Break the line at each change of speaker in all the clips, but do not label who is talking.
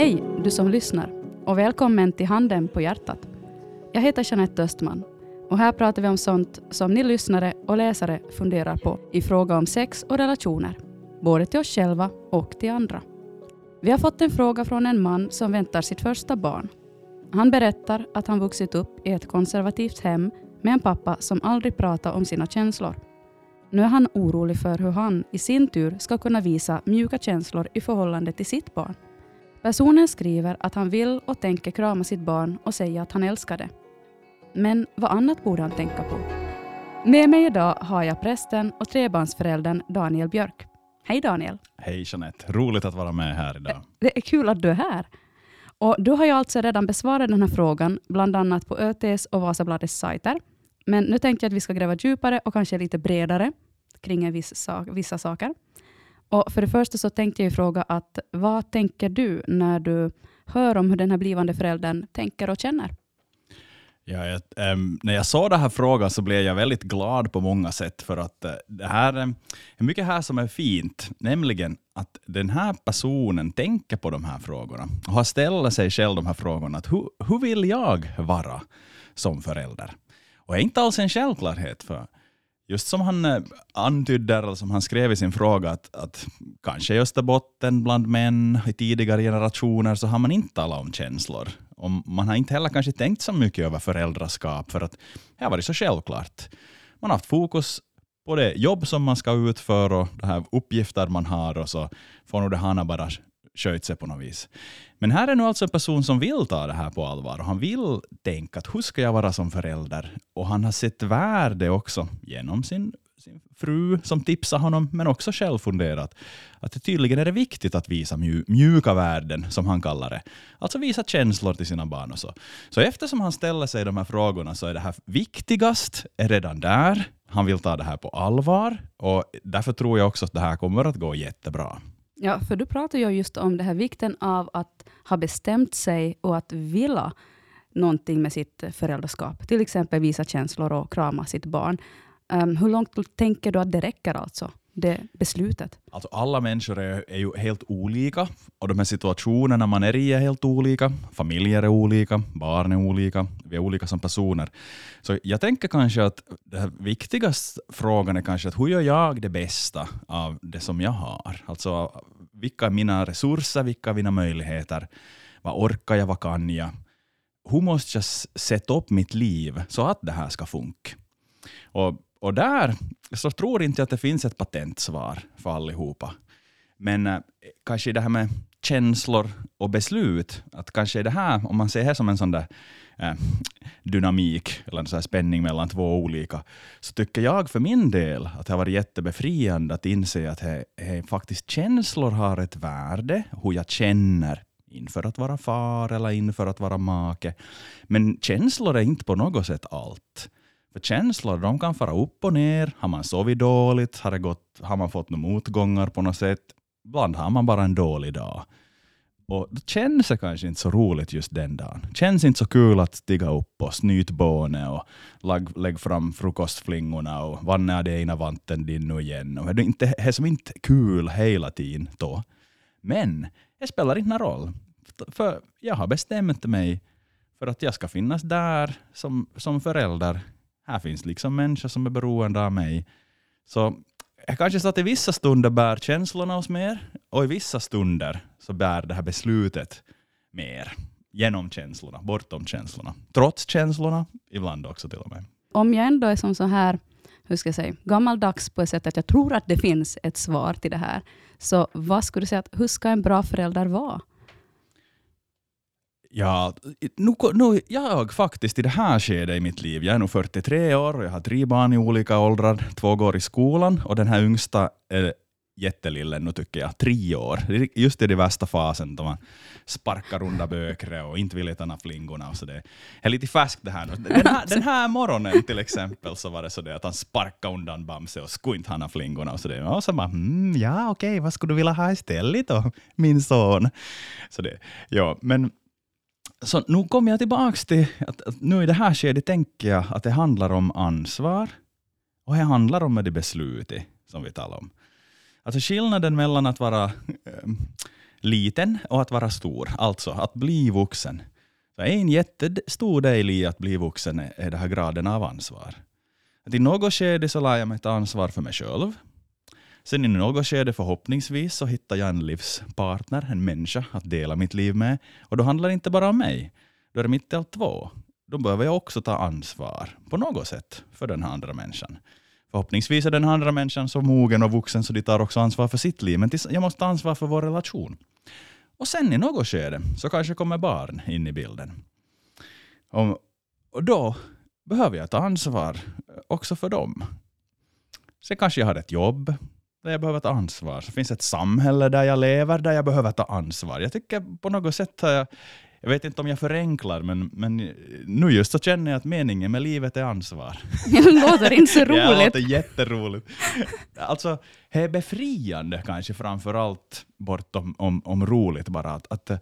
Hej, du som lyssnar, och välkommen till Handen på hjärtat. Jag heter Jeanette Östman och här pratar vi om sånt som ni lyssnare och läsare funderar på i fråga om sex och relationer, både till oss själva och till andra. Vi har fått en fråga från en man som väntar sitt första barn. Han berättar att han vuxit upp i ett konservativt hem med en pappa som aldrig pratar om sina känslor. Nu är han orolig för hur han i sin tur ska kunna visa mjuka känslor i förhållande till sitt barn. Personen skriver att han vill och tänker krama sitt barn och säga att han älskar det. Men vad annat borde han tänka på? Med mig idag har jag prästen och trebarnsföräldern Daniel Björk. Hej Daniel!
Hej Jeanette, roligt att vara med här idag.
Det är kul att du är här. Och du har ju alltså redan besvarat den här frågan, bland annat på ÖTs och Vasabladets sajter. Men nu tänkte jag att vi ska gräva djupare och kanske lite bredare kring en viss sak, vissa saker. Och för det första så tänkte jag fråga att vad tänker du när du hör om hur den här blivande föräldern tänker och känner?
Ja, jag, äm, när jag såg den här frågan så blev jag väldigt glad på många sätt, för att äh, det här ehm, är mycket här som är fint, nämligen att den här personen tänker på de här frågorna och har ställt sig själv de här frågorna. Att hur, hur vill jag vara som förälder? Och det är inte alls en självklarhet, för just som han eh, antydde, eller som han skrev i sin fråga, att, att kanske i Österbotten bland män i tidigare generationer så har man inte talat om känslor. Och man har inte heller kanske tänkt så mycket över föräldraskap, för att det har varit så självklart. Man har haft fokus på det jobb som man ska utföra och de här uppgifter man har, och så får nog det hana bara sköt sig på något vis. Men här är nu alltså en person som vill ta det här på allvar och han vill tänka att hur ska jag vara som förälder? Och han har sett värde också genom sin sin fru som tipsar honom, men också själv funderat att det tydligen är det viktigt att visa mju mjuka värden, som han kallar det. Alltså visa känslor till sina barn och så. Så eftersom han ställer sig de här frågorna så är det här viktigast är redan där. Han vill ta det här på allvar och därför tror jag också att det här kommer att gå jättebra.
Ja, för du pratar ju just om det här vikten av att ha bestämt sig och att vilja någonting med sitt föräldraskap. Till exempel visa känslor och krama sitt barn. Um, hur långt tänker du att det räcker, alltså, det beslutet?
Alltså alla människor är, är ju helt olika och de här situationerna man är i är helt olika. Familjer är olika, barn är olika, vi är olika som personer. Så jag tänker kanske att den viktigaste frågan är kanske att hur gör jag det bästa av det som jag har? Alltså vilka är mina resurser, vilka är mina möjligheter? Vad orkar jag, vad kan jag? Hur måste jag sätta upp mitt liv så att det här ska funka? Och och där så tror inte jag att det finns ett patentsvar för allihopa. Men äh, kanske det här med känslor och beslut, att kanske det här, om man ser det som en sån där äh, dynamik eller en sån spänning mellan två olika, så tycker jag för min del att det har varit jättebefriande att inse att he, he, faktiskt känslor har ett värde, hur jag känner inför att vara far eller inför att vara make. Men känslor är inte på något sätt allt. För känslor de kan fara upp och ner. Har man sovit dåligt? Har, det gått, har man fått några motgångar på något sätt? Ibland har man bara en dålig dag. Och då känns det kanske inte så roligt just den dagen. Känns inte så kul att stiga upp och snyta bånet och lägga lägg fram frukostflingorna och vann är det ena vanten din nu igen. Och det är inte, det är som inte kul hela tiden då. Men det spelar inte någon roll. För jag har bestämt mig för att jag ska finnas där som, som förälder här finns liksom människor som är beroende av mig. Så jag kanske så att i vissa stunder bär känslorna oss mer och i vissa stunder så bär det här beslutet mer genom känslorna, bortom känslorna. Trots känslorna, ibland också till och med.
Om jag ändå är som så här hur ska jag säga, gammaldags på ett sätt att jag tror att det finns ett svar till det här. Så vad skulle du säga, att, hur ska en bra förälder vara?
Ja, nu, nu, jag faktiskt i det här skedet i mitt liv, jag är nu 43 år och jag har tre barn i olika åldrar. Två går i skolan och den här yngsta är jättelillen nu tycker jag, tre år. Just i den värsta fasen då man sparkar runda bökre och inte vill äta flingorna. Och så det är lite färskt det här nu. Den här, den här morgonen till exempel så var det så det att han sparkade undan Bamse och skulle inte ha flingorna. Och så, det. och så bara, mm, ja okej, okay, vad skulle du vilja ha istället då, min son? Så det, ja, men så nu kommer jag tillbaka till att, att nu i det här skedet tänker jag att det handlar om ansvar och det handlar om det beslutet som vi talar om. Alltså skillnaden mellan att vara äh, liten och att vara stor, alltså att bli vuxen. Så en jättestor del i att bli vuxen är, den här graden av ansvar. Att I något skede så lär jag mig ta ansvar för mig själv. Sen i något skede förhoppningsvis så hittar jag en livspartner, en människa att dela mitt liv med. Och då handlar det inte bara om mig. Då är det mitt i allt två. Då behöver jag också ta ansvar på något sätt för den här andra människan. Förhoppningsvis är den andra människan så mogen och vuxen så de tar också ansvar för sitt liv. Men jag måste ta ansvar för vår relation. Och sen i något skede så kanske kommer barn in i bilden. Och, och då behöver jag ta ansvar också för dem. Sen kanske jag har ett jobb där jag behöver ta ansvar. Så finns det ett samhälle där jag lever där jag behöver ta ansvar. Jag tycker på något sätt har jag jag vet inte om jag förenklar, men, men nu just så känner jag att meningen med livet är ansvar.
Det låter inte så roligt.
det låter jätteroligt. Alltså, det är befriande kanske framför allt, bortom om, om roligt bara, att, att det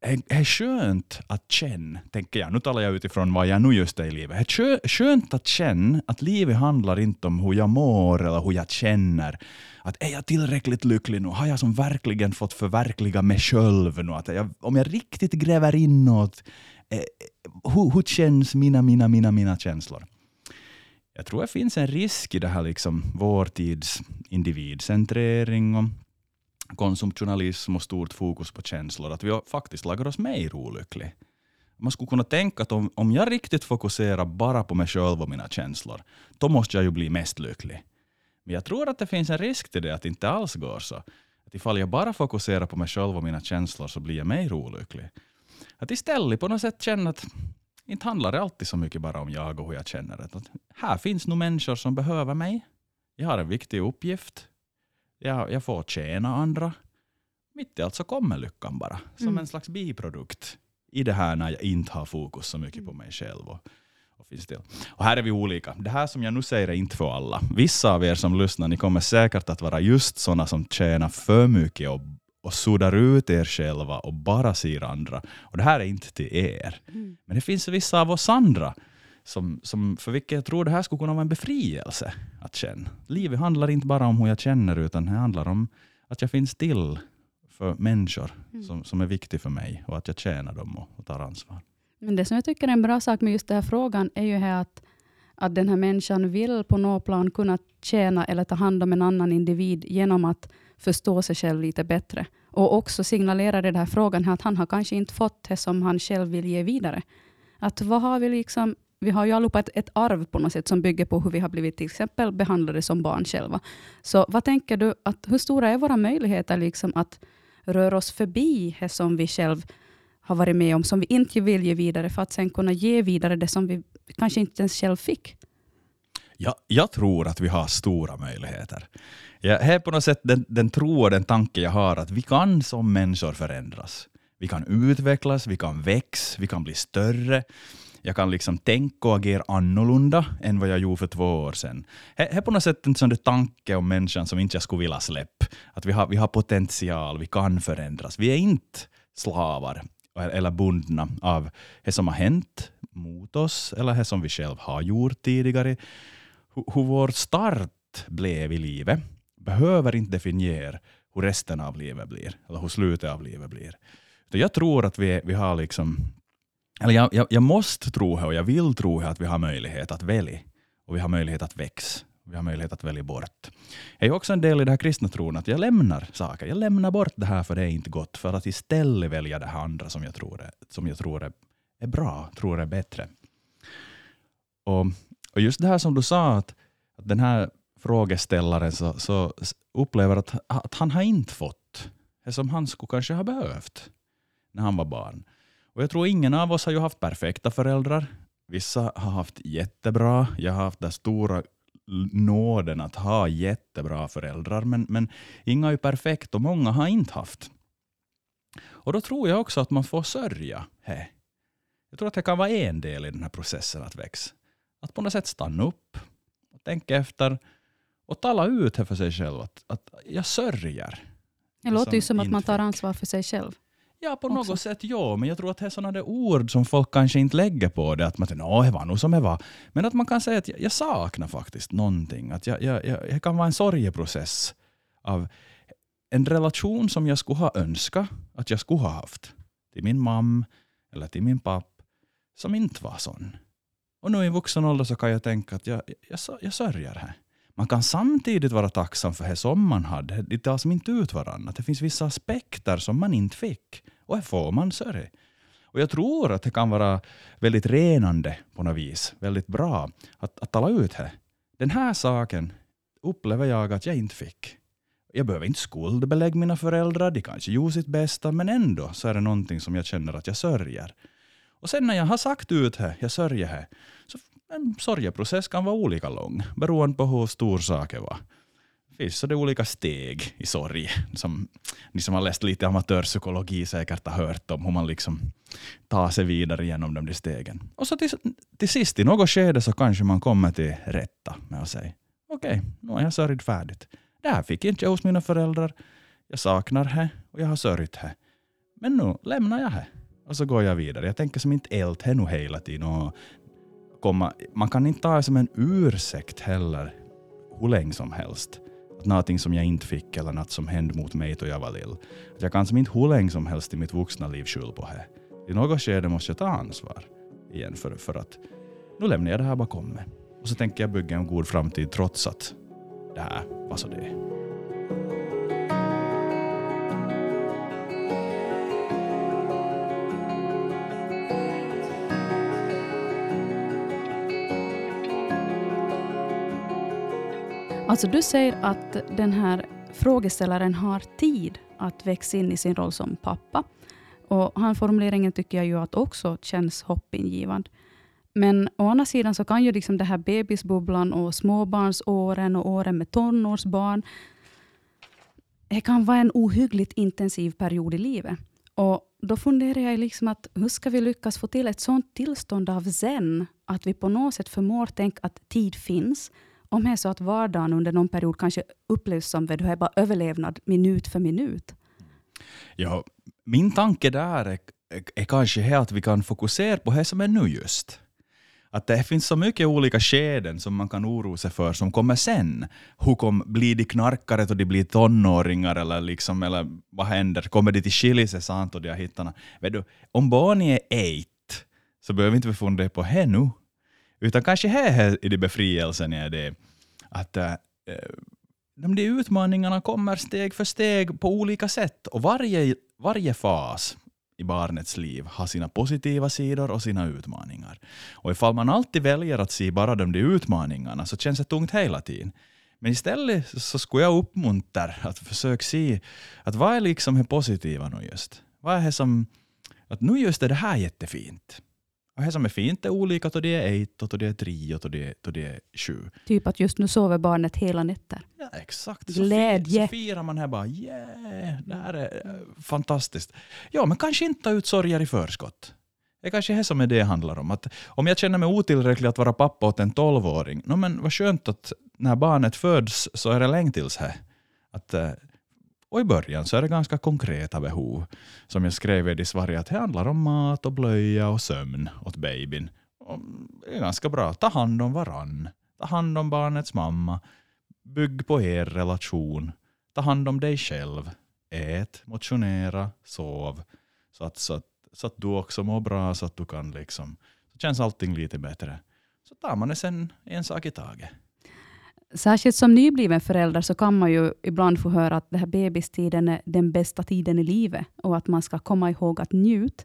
är skönt att känna, tänker jag, nu talar jag utifrån vad jag nu just är i livet. Det är skönt att känna att livet handlar inte om hur jag mår eller hur jag känner. Att är jag tillräckligt lycklig nu? Har jag som verkligen fått förverkliga mig själv nu? Att jag, om jag riktigt gräver inåt, eh, hur, hur känns mina, mina, mina, mina känslor? Jag tror det finns en risk i det här liksom, vår tids individcentrering och konsumtionalism och stort fokus på känslor, att vi faktiskt lagar oss mer olyckliga. Man skulle kunna tänka att om, om jag riktigt fokuserar bara på mig själv och mina känslor, då måste jag ju bli mest lycklig. Men jag tror att det finns en risk till det, att det inte alls går så. Att ifall jag bara fokuserar på mig själv och mina känslor så blir jag mer olycklig. Att istället på något sätt känna att inte handlar det alltid så mycket bara om jag och hur jag känner det. Att här finns nog människor som behöver mig. Jag har en viktig uppgift. Jag, jag får tjäna andra. Mitt i allt så kommer lyckan bara, som mm. en slags biprodukt i det här när jag inte har fokus så mycket på mig själv. Och, och, finns till. och här är vi olika. Det här som jag nu säger är inte för alla. Vissa av er som lyssnar, ni kommer säkert att vara just sådana som tjänar för mycket och, och suddar ut er själva och bara ser andra. Och det här är inte till er. Mm. Men det finns vissa av oss andra som, som för vilka jag tror det här skulle kunna vara en befrielse att känna. Livet handlar inte bara om hur jag känner, utan det handlar om att jag finns till för människor mm. som, som är viktiga för mig och att jag tjänar dem och, och tar ansvar.
Men det som jag tycker är en bra sak med just den här frågan är ju här att, att den här människan vill på något plan kunna tjäna eller ta hand om en annan individ genom att förstå sig själv lite bättre. Och också signalerar den här frågan här att han har kanske inte fått det som han själv vill ge vidare. Att vad har vi liksom vi har ju allihopa ett, ett arv på något sätt som bygger på hur vi har blivit till exempel behandlade som barn själva. Så vad tänker du, att hur stora är våra möjligheter liksom att röra oss förbi det som vi själv har varit med om, som vi inte vill ge vidare, för att sen kunna ge vidare det som vi kanske inte ens själv fick?
Ja, jag tror att vi har stora möjligheter. Jag är på något sätt den, den tro och den tanke jag har att vi kan som människor förändras. Vi kan utvecklas, vi kan växa, vi kan bli större jag kan liksom tänka och agera annorlunda än vad jag gjorde för två år sedan. Det är på något sätt en sån tanke om människan som inte jag skulle vilja släppa. Att vi har, vi har potential, vi kan förändras. Vi är inte slavar eller bundna av det som har hänt mot oss eller det som vi själva har gjort tidigare. Hur vår start blev i livet behöver inte definiera hur resten av livet blir, eller hur slutet av livet blir. Jag tror att vi, vi har liksom eller jag, jag, jag, måste tro och jag vill tro att vi har möjlighet att välja. Och vi har möjlighet att växa. Vi har möjlighet att välja bort. Det är också en del i den här kristna tron att jag lämnar saker. Jag lämnar bort det här för det är inte gott. För att istället välja det här andra som jag tror är, som jag tror är, är bra, tror är bättre. Och, och just det här som du sa, att, att den här frågeställaren så, så upplever att, att han har inte fått det som han skulle kanske ha behövt när han var barn. Och jag tror ingen av oss har ju haft perfekta föräldrar. Vissa har haft jättebra. Jag har haft den stora nåden att ha jättebra föräldrar, men, men inga är ju perfekt och många har inte haft. Och då tror jag också att man får sörja. Hey. Jag tror att det kan vara en del i den här processen att växa. Att på något sätt stanna upp, och tänka efter och tala ut för sig själv att, att jag sörjer.
Det låter ju som att man tar ansvar för sig själv.
Ja, på också. något sätt ja, men jag tror att det är sådana ord som folk kanske inte lägger på det, att man tänker det var nog som det var. Men att man kan säga att jag, jag saknar faktiskt någonting. Att jag, jag, jag, det kan vara en sorgeprocess av en relation som jag skulle ha önskat att jag skulle ha haft till min mamma eller till min pappa som inte var sån. Och nu i vuxen ålder så kan jag tänka att jag, jag, jag sörjer det. Man kan samtidigt vara tacksam för det som man hade. Det tar som inte ut varandra. Det finns vissa aspekter som man inte fick. Och här får man sörja. Och jag tror att det kan vara väldigt renande på något vis. Väldigt bra att, att tala ut det. Den här saken upplever jag att jag inte fick. Jag behöver inte skuldbelägga mina föräldrar, de kanske gjorde sitt bästa, men ändå så är det någonting som jag känner att jag sörjer. Och sen när jag har sagt ut det, jag sörjer det, så en sorgeprocess kan vara olika lång, beroende på hur stor saken var. Det finns så det olika steg i sorg. Som, ni som har läst lite amatörpsykologi säkert har hört om hur man liksom tar sig vidare genom de stegen. Och så till, till sist i något skede så kanske man kommer till rätta med att säga okej, okay, nu har jag sörjt färdigt. Det här fick inte jag hos mina föräldrar. Jag saknar henne och jag har sörjt henne. Men nu lämnar jag henne. och så går jag vidare. Jag tänker som inte älta nu hela tiden. Och komma, man kan inte ta det som en ursäkt heller hur länge som helst. Att någonting som jag inte fick eller något som hände mot mig då jag var lill. Att jag kan som inte hur länge som helst i mitt vuxna liv skylla på det. I något skede måste jag ta ansvar igen för, för att nu lämnar jag det här bakom mig. Och så tänker jag bygga en god framtid trots att det här var så det är.
Alltså du säger att den här frågeställaren har tid att växa in i sin roll som pappa. Och han formuleringen tycker jag ju att också känns hoppingivande. Men å andra sidan så kan ju liksom det här bebisbubblan och småbarnsåren och åren med tonårsbarn, det kan vara en ohyggligt intensiv period i livet. Och då funderar jag liksom att hur ska vi lyckas få till ett sånt tillstånd av zen, att vi på något sätt förmår tänka att tid finns, om det är så att vardagen under någon period kanske upplevs som du är bara överlevnad minut för minut.
Ja, min tanke där är, är, är kanske att vi kan fokusera på det som är nu just. Att det finns så mycket olika skeden som man kan oroa sig för som kommer sen. Hur kom, blir de knarkare då de blir tonåringar eller, liksom, eller vad händer? Kommer de till skilja sant och de här hittarna? Vet du, Om barnet är eight så behöver vi inte fundera på det nu. Utan kanske här är det befrielsen är det att äh, de utmaningarna kommer steg för steg på olika sätt och varje, varje fas i barnets liv har sina positiva sidor och sina utmaningar. Och ifall man alltid väljer att se bara de utmaningarna så känns det tungt hela tiden. Men istället så skulle jag uppmuntra att försöka se att vad är liksom det positiva nu just? Vad är det som, att nu just är det här jättefint. Och det som är fint är olika då det är ett, och då det är tre och då det, då det är sju.
Typ att just nu sover barnet hela nätter.
Ja, exakt.
Glädje.
Så, firar man här bara yeah, det här är äh, fantastiskt. Ja, men kanske inte ta ut sorger i förskott. Det är kanske det som är det handlar om. Att om jag känner mig otillräcklig att vara pappa åt en tolvåring, no, men vad skönt att när barnet föds så är det länge tills här. Att, äh, och i början så är det ganska konkreta behov. Som jag skrev i svaret, att det handlar om mat och blöja och sömn åt babyn. Och det är ganska bra. Ta hand om varann. Ta hand om barnets mamma. Bygg på er relation. Ta hand om dig själv. Ät, motionera, sov. Så att, så att, så att du också mår bra, så att du kan liksom... Så känns allting lite bättre. Så tar man det sen en sak i taget.
Särskilt som nybliven förälder så kan man ju ibland få höra att det här bebistiden är den bästa tiden i livet och att man ska komma ihåg att njuta.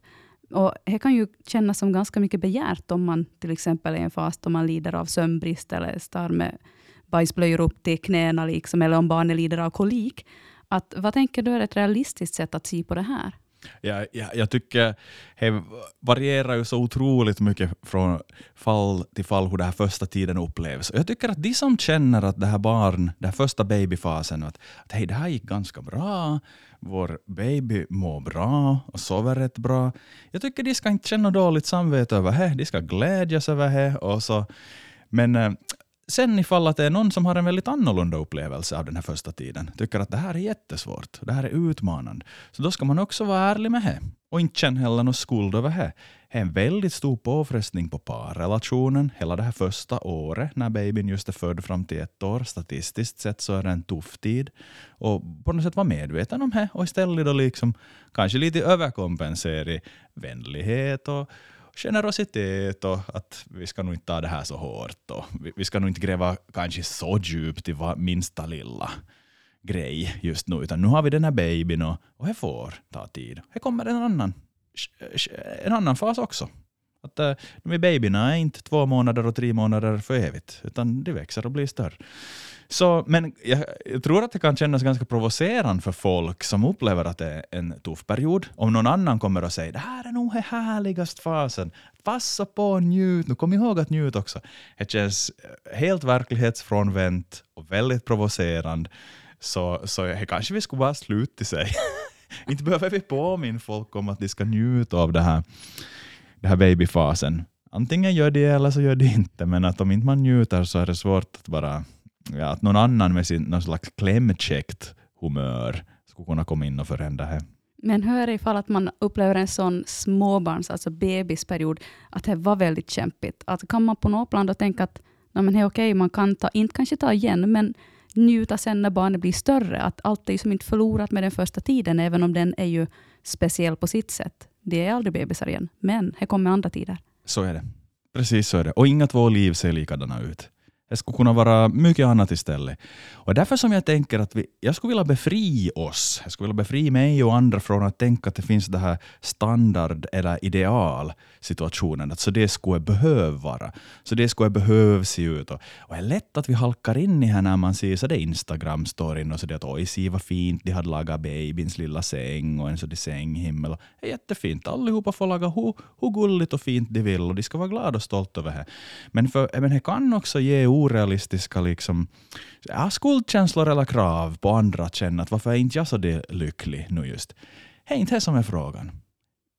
Och det kan ju kännas som ganska mycket begärt om man till exempel är i en fas då man lider av sömnbrist eller står med bajsblöjor upp till knäna, liksom, eller om barnet lider av kolik. Att, vad tänker du är ett realistiskt sätt att se på det här?
Ja, ja, jag tycker det varierar ju så otroligt mycket från fall till fall hur den här första tiden upplevs. Jag tycker att de som känner att det här barn, den här första babyfasen, att, att hej, det här gick ganska bra, vår baby mår bra och sover rätt bra. Jag tycker de ska inte känna dåligt samvete över det, de ska glädjas över det. Och så. Men eh, sen ifall att det är någon som har en väldigt annorlunda upplevelse av den här första tiden, tycker att det här är jättesvårt, det här är utmanande, så då ska man också vara ärlig med det och inte känna heller någon skuld över det. Det är en väldigt stor påfrestning på parrelationen hela det här första året när babyn just är född fram till ett år. Statistiskt sett så är det en tuff tid. Och på något sätt vara medveten om det och istället då liksom kanske lite överkompensera i vänlighet och generositet och att vi ska nog inte ta det här så hårt och vi, vi ska nog inte gräva kanske så djupt i minsta lilla grej just nu, utan nu har vi den här babyn och, och det får ta tid. Det kommer en annan, en annan fas också. Att eh, de de babyna är inte två månader och tre månader för evigt, utan de växer och blir större. Så, men jag, jag, tror att det kan kännas ganska provocerande för folk som upplever att det är en tuff period. Om någon annan kommer och säger det här är nog den härligaste fasen, passa på och njut, nu kom ihåg att njut också. Det känns eh, helt verklighetsfrånvänt och väldigt provocerande. Så, så det kanske vi skulle bara sluta sig. inte behöver vi påminna folk om att de ska njuta av det här, den här babyfasen. Antingen gör de eller så gör de inte, men att om inte man njuter så är det svårt att bara ja, att någon annan med sin någon slags klämkäckt humör skulle kunna komma in och förändra det.
Men hur är det ifall att man upplever en sån småbarns, alltså bebisperiod, att det var väldigt kämpigt? Att kan man på något plan då tänka att nej men det är okej, man kan ta, inte kanske ta igen, men njuta sen när barnet blir större. Att allt är ju som inte förlorat med den första tiden, även om den är ju speciell på sitt sätt. Det är aldrig bebisar igen, men det kommer andra tider.
Så är det. Precis så är det. Och inga två liv ser likadana ut. Det skulle kunna vara mycket annat istället. Och därför som jag tänker att vi, jag skulle vilja befria oss, jag skulle vilja befria mig och andra från att tänka att det finns det här standard eller ideal situationen, att så det skulle behöva vara. Så det skulle behöva se ut. Och, och det är lätt att vi halkar in i här när man ser så det Instagram-storyn och så det att oj, se vad fint de hade lagat babyns lilla säng och en sån sänghimmel. Det är jättefint. Allihopa får laga hur, hur gulligt och fint de vill och de ska vara glada och stolta över det. Men, för, men det kan också ge orealistiska liksom, ja, skuldkänslor eller krav på andra att känna att varför är inte jag så lycklig nu just. Det är inte det som är frågan.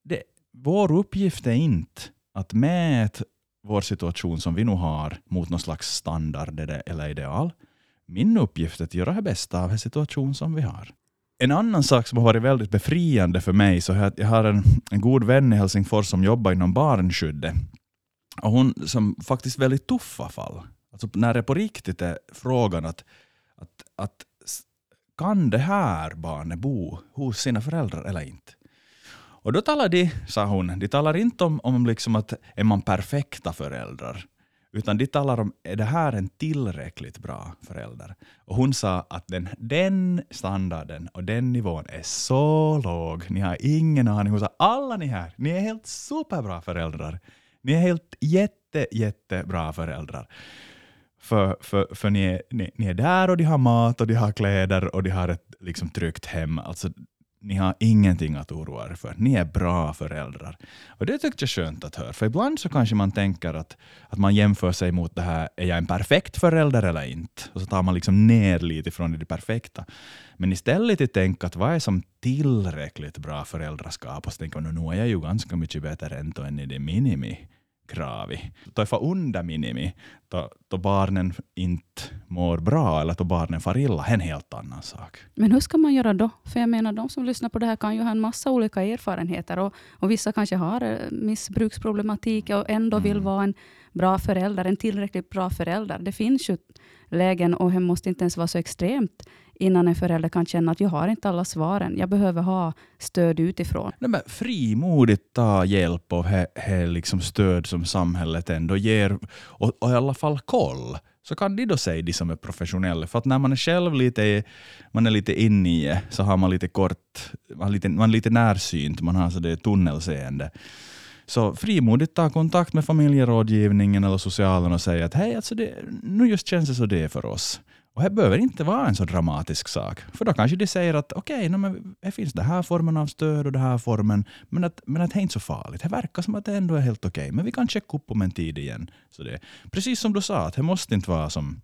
Det, vår uppgift är inte att mäta vår situation som vi nu har mot någon slags standard eller ideal. Min uppgift är att göra det bästa av den situation som vi har. En annan sak som har varit väldigt befriande för mig så är att jag har en, en god vän i Helsingfors som jobbar inom barnskyddet. Och hon som faktiskt väldigt tuffa fall. Alltså när det på riktigt är frågan att, att, att kan det här barnet bo hos sina föräldrar eller inte? Och då talar de, sa hon, de talar inte om, om liksom att är man perfekta föräldrar, utan de talar om är det här en tillräckligt bra förälder? Och hon sa att den, den standarden och den nivån är så låg, ni har ingen aning. Hon sa alla ni här, ni är helt superbra föräldrar. Ni är helt jätte, jättebra föräldrar. För, för, för ni, är, ni, ni, är där och de har mat och de har kläder och de har ett liksom, tryggt hem. Alltså, ni har ingenting att oroa er för. Ni är bra föräldrar. Och Det tyckte jag skönt att höra. För ibland så kanske man tänker att, att man jämför sig mot det här, är jag en perfekt förälder eller inte? Och så tar man liksom ner lite från det perfekta. Men istället tänka att vad är som tillräckligt bra föräldraskap? Och så tänker man, nu är jag ju ganska mycket bättre än i det minimi kravi. Toi fa under minimi, då, då barnen inte mår bra eller då barnen far illa, en helt annan sak.
Men hur ska man göra då? För jag menar, de som lyssnar på det här kan ju ha en massa olika erfarenheter och, och vissa kanske har eh, missbruksproblematik och ändå mm. vill vara en bra förälder, en tillräckligt bra förälder. Det finns ju lägen och det måste inte ens vara så extremt innan en förälder kan känna att jag har inte alla svaren. Jag behöver ha stöd utifrån.
Nej, men frimodigt ta hjälp och he, he liksom stöd som samhället ändå ger och, och i alla fall koll så kan de då säga de som är professionella. För att när man är själv lite, man är lite inne i det, så har man lite kort, man är lite, man är lite närsynt, man har så det tunnelseende. Så frimodigt ta kontakt med familjerådgivningen eller socialen och säga att hej, alltså det, nu just känns det så det för oss. Och det behöver inte vara en så dramatisk sak. För då kanske de säger att okej, okay, no, det finns den här formen av stöd och den här formen, men att, men att det är inte så farligt. Det verkar som att det ändå är helt okej, okay, men vi kan checka upp om en tid igen. Så det, precis som du sa, att det måste inte vara som,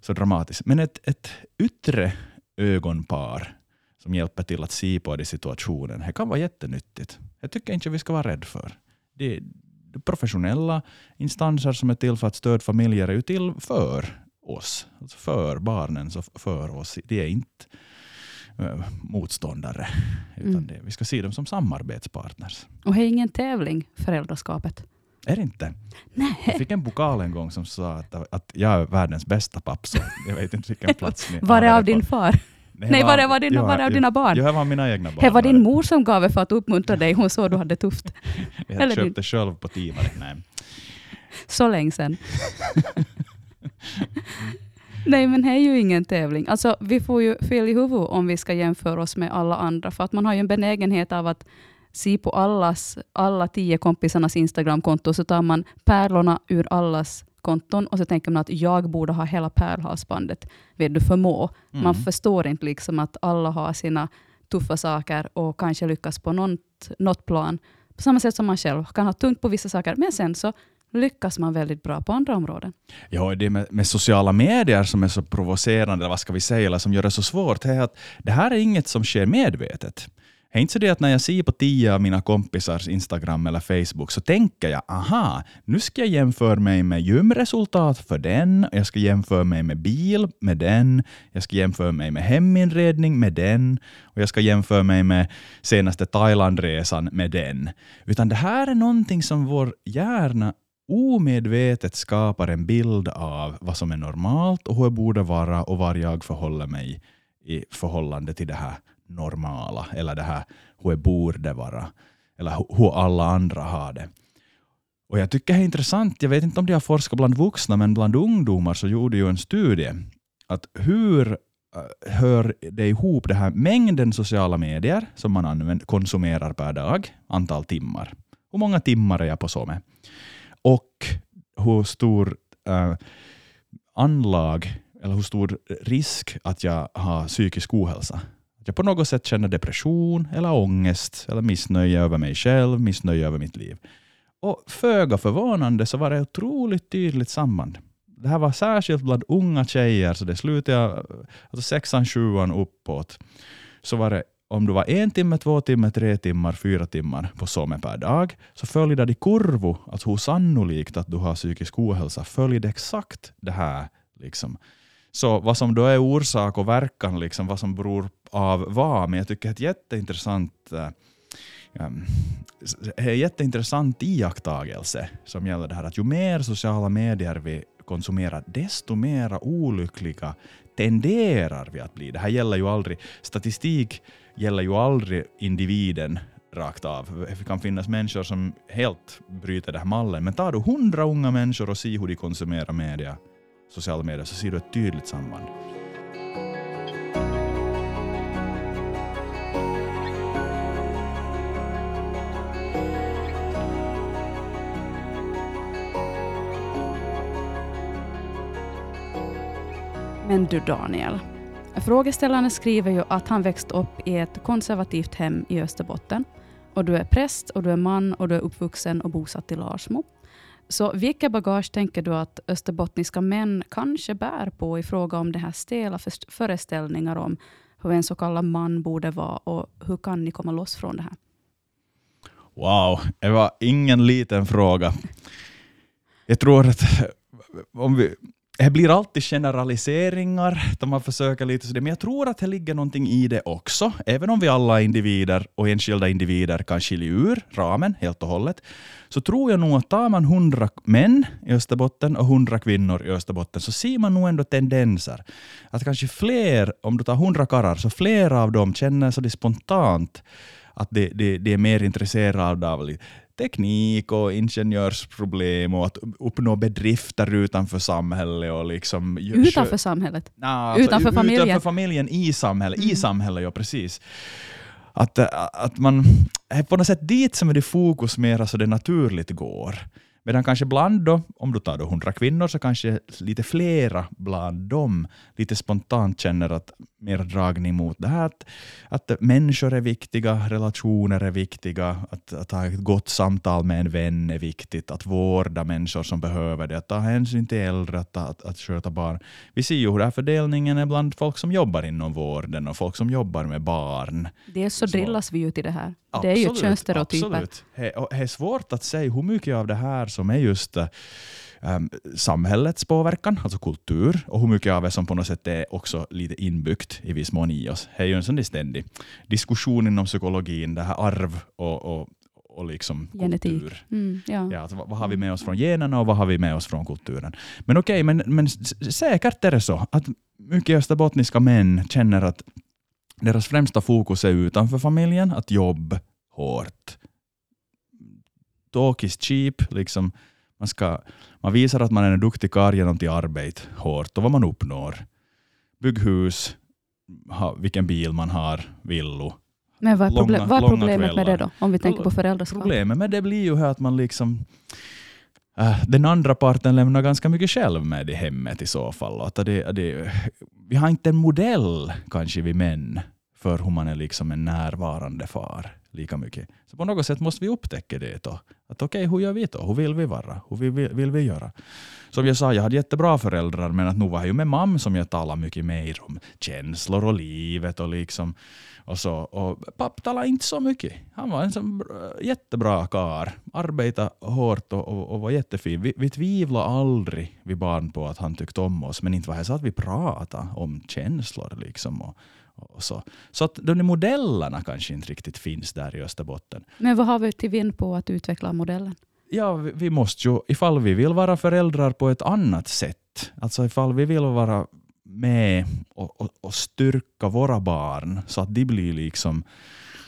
så dramatiskt. Men ett, ett yttre ögonpar som hjälper till att se på det situationen, det kan vara jättenyttigt. Jag tycker inte vi ska vara rädda för. Det, professionella instanser som är till för att stödja familjer är ju till för oss, alltså för barnen, så för oss. Det är inte äh, motståndare, utan
Mm.
det, vi ska se dem som samarbetspartners.
Och det är ingen tävling, föräldraskapet.
Är det inte?
Nej.
Jag fick en pokal en gång som sa att, att jag är världens bästa papp, så jag vet inte vilken plats ni
Var det av din far? Nej, var det, var dina,
ja,
var det av dina barn?
Ja, det var mina egna barn.
Det var din mor som gav det för att uppmuntra dig. Hon såg du hade tufft.
Jag
eller
köpte själv på Tivari. Nej.
Så länge sedan. Nej, men det är ju ingen tävling. Alltså, vi får ju fel i huvudet om vi ska jämföra oss med alla andra, för att man har ju en benägenhet av att se på allas, alla tio kompisarnas Instagramkonto, så tar man pärlorna ur allas konton och så tänker man att jag borde ha hela pärlhalsbandet. Vet du, förmå.
Mm.
Man förstår inte liksom att alla har sina tuffa saker och kanske lyckas på något, något plan. På samma sätt som man själv kan ha tungt på vissa saker, men sen så lyckas man väldigt bra på andra områden.
Ja, det med, med sociala medier som är så provocerande, eller vad ska vi säga, eller som gör det så svårt, är att det här är inget som sker medvetet. Det är inte så det att när jag ser på tio av mina kompisars Instagram eller Facebook så tänker jag aha, nu ska jag jämföra mig med gymresultat för den, jag ska jämföra mig med bil med den, jag ska jämföra mig med heminredning med den och jag ska jämföra mig med senaste Thailandresan med den. Utan det här är någonting som vår hjärna omedvetet skapar en bild av vad som är normalt och hur jag borde vara och var jag förhåller mig i förhållande till det här normala eller det här hur jag borde vara eller hur alla andra har det. Och Jag tycker det är intressant, jag vet inte om de har forskat bland vuxna, men bland ungdomar så gjorde ju en studie att hur eh, hör det ihop det här mängden sociala medier som man använder, konsumerar per dag, antal timmar. Hur många timmar är jag på så med? Och hur stor eh, anlag eller hur stor risk att jag har psykisk ohälsa. Att jag på något sätt känner depression eller ångest eller missnöje över mig själv, missnöje över mitt liv. Och föga förvånande så var det ett otroligt tydligt samband. Det här var särskilt bland unga tjejer, så det slutade alltså sexan, sjuan uppåt, så var det om du var en timme, två timmar, tre timmar, fyra timmar på SOME per dag, så följde det kurvo, alltså hur sannolikt att du har psykisk ohälsa, följde exakt det här. Liksom. Så vad som då är orsak och verkan, liksom, vad som beror av vad, men jag tycker eh, ehm, det är ett jätteintressant um, det är en jätteintressant iakttagelse som gäller det här att ju mer sociala medier vi konsumerar, desto mer olyckliga tenderar vi att bli. Det här gäller ju aldrig, statistik gäller ju aldrig individen rakt av. Det kan finnas människor som helt bryter den här mallen, men tar du hundra unga människor och ser hur de konsumerar media, sociala medier, så ser du ett tydligt samband.
Men du Daniel, frågeställaren skriver ju att han växt upp i ett konservativt hem i Österbotten. Och du är präst och du är man och du är uppvuxen och bosatt i Larsmo. Så vilket bagage tänker du att österbottniska män kanske bär på i fråga om det här stela föreställningar om hur en så kallad man borde vara och hur kan ni komma loss från det här?
Wow, det var ingen liten fråga. Jag tror att om vi, det blir alltid generaliseringar, där man försöker lite sådär, men jag tror att det ligger någonting i det också. Även om vi alla individer och enskilda individer kan skilja ur ramen helt och hållet, så tror jag nog att tar man hundra män i Österbotten och hundra kvinnor i Österbotten, så ser man nog ändå tendenser. Att kanske fler, om du tar hundra karlar, så flera av dem känner så det spontant att de, de, de är mer intresserade av teknik och ingenjörsproblem och att uppnå bedrifter utanför samhället. Och liksom,
Utanför samhället?
Nah,
Utanför
u-
familjen?
Utanför familjen i samhället. I
Mm.
samhället, ja precis. Att, äh, att man på något sätt dit som är det fokus mera så det naturligt går. Medan kanske bland då, om du tar då 100 kvinnor, så kanske lite flera bland dem lite spontant känner att mer dragning mot det här att, att människor är viktiga, relationer är viktiga, att, att ha ett gott samtal med en vän är viktigt, att vårda människor som behöver det, att ta hänsyn till äldre, att, att, att sköta barn. Vi ser ju hur den här fördelningen är bland folk som jobbar inom vården och folk som jobbar med barn.
Dels så drillas vi ju till det här. det är ju könsstereotyper.
Absolut. Det är svårt att säga hur mycket av det här som är just um, samhällets påverkan, alltså kultur, och hur mycket av det som på något sätt är också lite inbyggt i viss mån i oss. Det är ju en sån ständig diskussion inom psykologin, det här arv och, och och liksom
Genetik.
kultur.
Mm, ja.
Ja, alltså, vad har vi med oss från generna och vad har vi med oss från kulturen? Men okej, okay, men, men säkert är det så att mycket österbottniska män känner att deras främsta fokus är utanför familjen, att jobb hårt. Talk is cheap, liksom. man, ska, man visar att man är en duktig karl genom till arbete hårt och vad man uppnår. Bygg hus, ha, vilken bil man har, villo.
Men vad är, långa, vad är problemet med det då, om vi tänker på föräldraskap?
Problemet med det blir ju att man liksom äh, den andra parten lämnar ganska mycket själv med i hemmet i så fall. Att det, det, vi har inte en modell, kanske vi män, för hur man är liksom en närvarande far lika mycket. Så på något sätt måste vi upptäcka det. Då. Att okej, okay, hur gör vi då? Hur vill vi vara? Hur vill vi, vill vi göra? Som jag sa, jag hade jättebra föräldrar, men att nu var jag ju med mamma som jag talade mycket mer om känslor och livet och liksom och så. Och pappa talade inte så mycket. Han var en sån jättebra kar. Arbetade hårt och, och, och, var jättefin. Vi, vi tvivlade aldrig, vi barn, på att han tyckte om oss, men inte var det så att vi pratade om känslor. Liksom och så. så att de modellerna kanske inte riktigt finns där i Österbotten.
Men vad har vi till vind på att utveckla modellen?
Ja, vi, vi måste ju, ifall vi vill vara föräldrar på ett annat sätt, alltså ifall vi vill vara med och, och, och styrka våra barn så att de blir liksom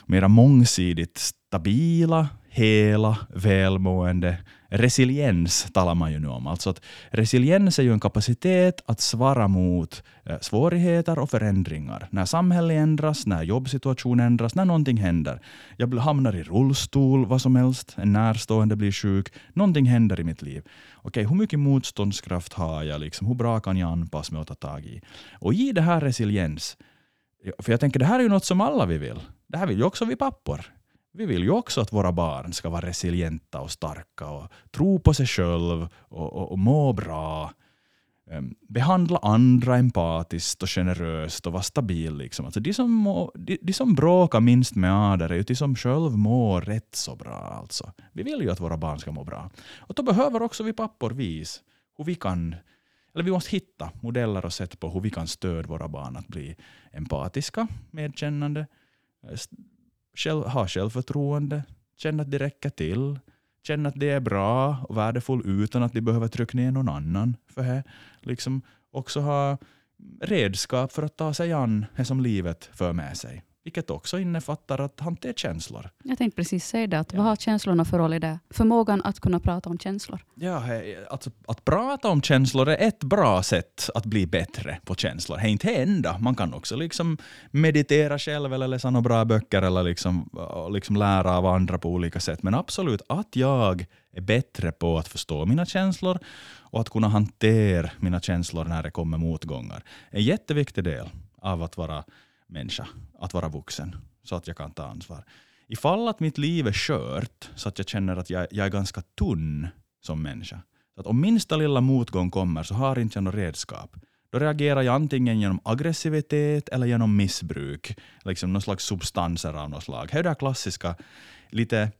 mera mångsidigt stabila, hela, välmående. Resiliens talar man ju nu om. Alltså att resiliens är ju en kapacitet att svara mot eh, svårigheter och förändringar. När samhället ändras, när jobbsituationen ändras, när någonting händer. Jag hamnar i rullstol, vad som helst, en närstående blir sjuk, någonting händer i mitt liv. Okej, hur mycket motståndskraft har jag? Liksom? Hur bra kan jag anpassa mig och ta tag i? Och i det här resiliens, för jag tänker det här är ju något som alla vi vill. Det här vill ju också vi pappor. Vi vill ju också att våra barn ska vara resilienta och starka och tro på sig själv och, och, och må bra. Ehm, behandla andra empatiskt och generöst och vara stabil. Liksom. Alltså de, som må, de, de, som bråkar minst med andra är ju de som själv mår rätt så bra. Alltså. Vi vill ju att våra barn ska må bra. Och då behöver också vi pappor vis hur vi kan eller vi måste hitta modeller och sätt på hur vi kan stödja våra barn att bli empatiska, medkännande, eh, själv, ha självförtroende, känna att det räcker till, känna att det är bra och värdefull utan att de behöver trycka ner någon annan för det. Liksom också ha redskap för att ta sig an det som livet för med sig. Vilket också innefattar att hantera känslor.
Jag tänkte precis säga det, att ja. vad har känslorna för roll i det? Förmågan att kunna prata om känslor.
Ja, alltså, att prata om känslor är ett bra sätt att bli bättre på känslor. Det är inte det enda. Man kan också liksom meditera själv eller läsa några bra böcker eller liksom, liksom lära av andra på olika sätt. Men absolut, att jag är bättre på att förstå mina känslor och att kunna hantera mina känslor när det kommer motgångar är en jätteviktig del av att vara människa, att vara vuxen, så att jag kan ta ansvar. Ifall att mitt liv är skört, så att jag känner att jag, jag är ganska tunn som människa, så att om minsta lilla motgång kommer så har inte jag något redskap. Då reagerar jag antingen genom aggressivitet eller genom missbruk, liksom någon slags substanser av något slag. Det är det här klassiska, lite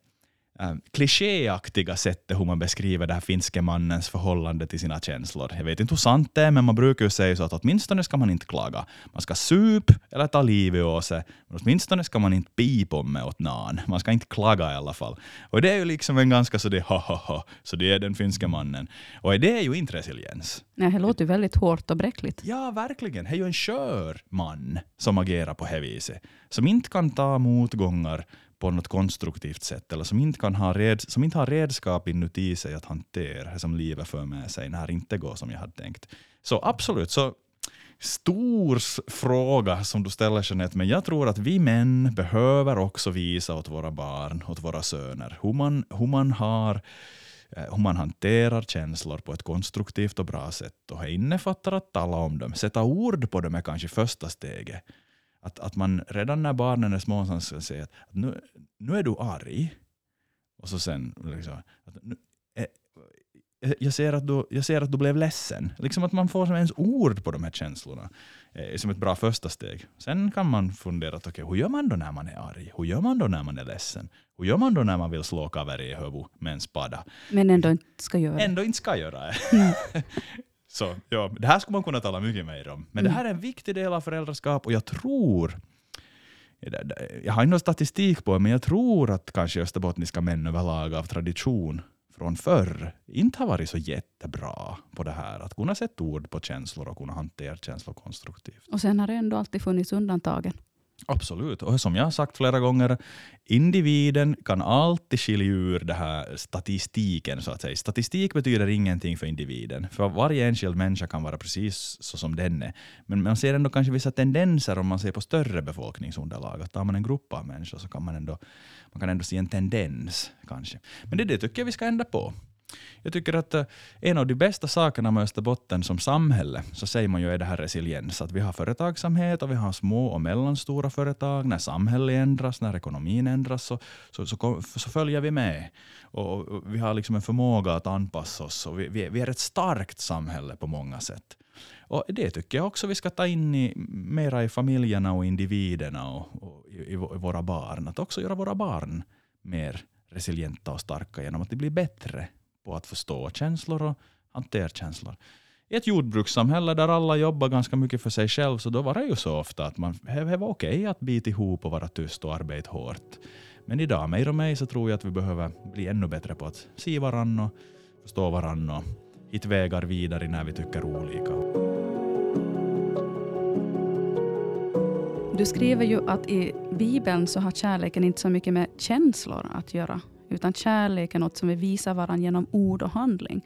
klichéaktiga sättet hur man beskriver det här finske mannens förhållande till sina känslor. Jag vet inte hur sant det är, men man brukar ju säga så att åtminstone ska man inte klaga. Man ska sup eller ta livet av sig, men åtminstone ska man inte pipa med åt någon. Man ska inte klaga i alla fall. Och det är ju liksom en ganska så det ha ha ha, så det är den finske mannen. Och det är ju inte resiliens.
Nej, det låter ju väldigt hårt och bräckligt.
Ja, verkligen. Det är ju en skör man som agerar på det viset. Som inte kan ta motgångar på något konstruktivt sätt eller som inte, kan ha red, som inte har redskap inuti sig att hantera det som livet för med sig när det inte går som jag hade tänkt. Så absolut, så stor fråga som du ställer Jeanette, men jag tror att vi män behöver också visa åt våra barn, åt våra söner, hur man, hur man har eh, hur man hanterar känslor på ett konstruktivt och bra sätt. Och det innefattar att tala om dem. Sätta ord på dem är kanske första steget. Att, att man redan när barnen är små ska säga att nu, nu är du arg. Och så sen liksom, att nu, eh, jag ser, att du, jag ser att du blev ledsen. Liksom att man får som ens ord på de här känslorna är som ett bra första steg. Sen kan man fundera, okay, hur gör man då när man är arg? Hur gör man då när man är ledsen? Hur gör man då när man vill slå kaveri i huvudet med en spada?
Men ändå inte ska göra
Ändå inte ska göra det. Så ja, det här skulle man kunna tala mycket mer om. Men mm. det här är en viktig del av föräldraskap och jag tror jag har ingen statistik på det, men jag tror att kanske österbottniska män överlag av tradition från förr inte har varit så jättebra på det här. Att kunna sätta ord på känslor och kunna hantera känslor konstruktivt.
Och sen har det ändå alltid funnits undantagen.
Absolut, och som jag har sagt flera gånger, individen kan alltid skilja ur det här statistiken. så att säga. Statistik betyder ingenting för individen, för varje enskild människa kan vara precis så som den är. Men man ser ändå kanske vissa tendenser om man ser på större befolkningsunderlag. Att tar man en grupp av människor så kan man ändå, man kan ändå se en tendens. kanske. Men det, det tycker jag vi ska ändra på. Jag tycker att eh, en av de bästa sakerna med Österbotten som samhälle, så säger man ju är det här resiliens. Att vi har företagsamhet och vi har små och mellanstora företag. När samhället ändras, när ekonomin ändras, så, så, så, så följer vi med. Och, och, vi har liksom en förmåga att anpassa oss. Och vi, vi, vi är ett starkt samhälle på många sätt. Och Det tycker jag också vi ska ta in i, mera i familjerna och individerna och, och i, i, våra barn. Att också göra våra barn mer resilienta och starka genom att de blir bättre på att förstå känslor och hantera känslor. I ett jordbrukssamhälle där alla jobbar ganska mycket för sig själv, så då var det ju så ofta att man, det var okej okay att bita ihop och vara tyst och arbeta hårt. Men idag, mig och mig, så tror jag att vi behöver bli ännu bättre på att se varandra och förstå varandra och hitta vägar vidare när vi tycker olika.
Du skriver ju att i Bibeln så har kärleken inte så mycket med känslor att göra, utan kärlek är något som vi visar varandra genom ord och handling.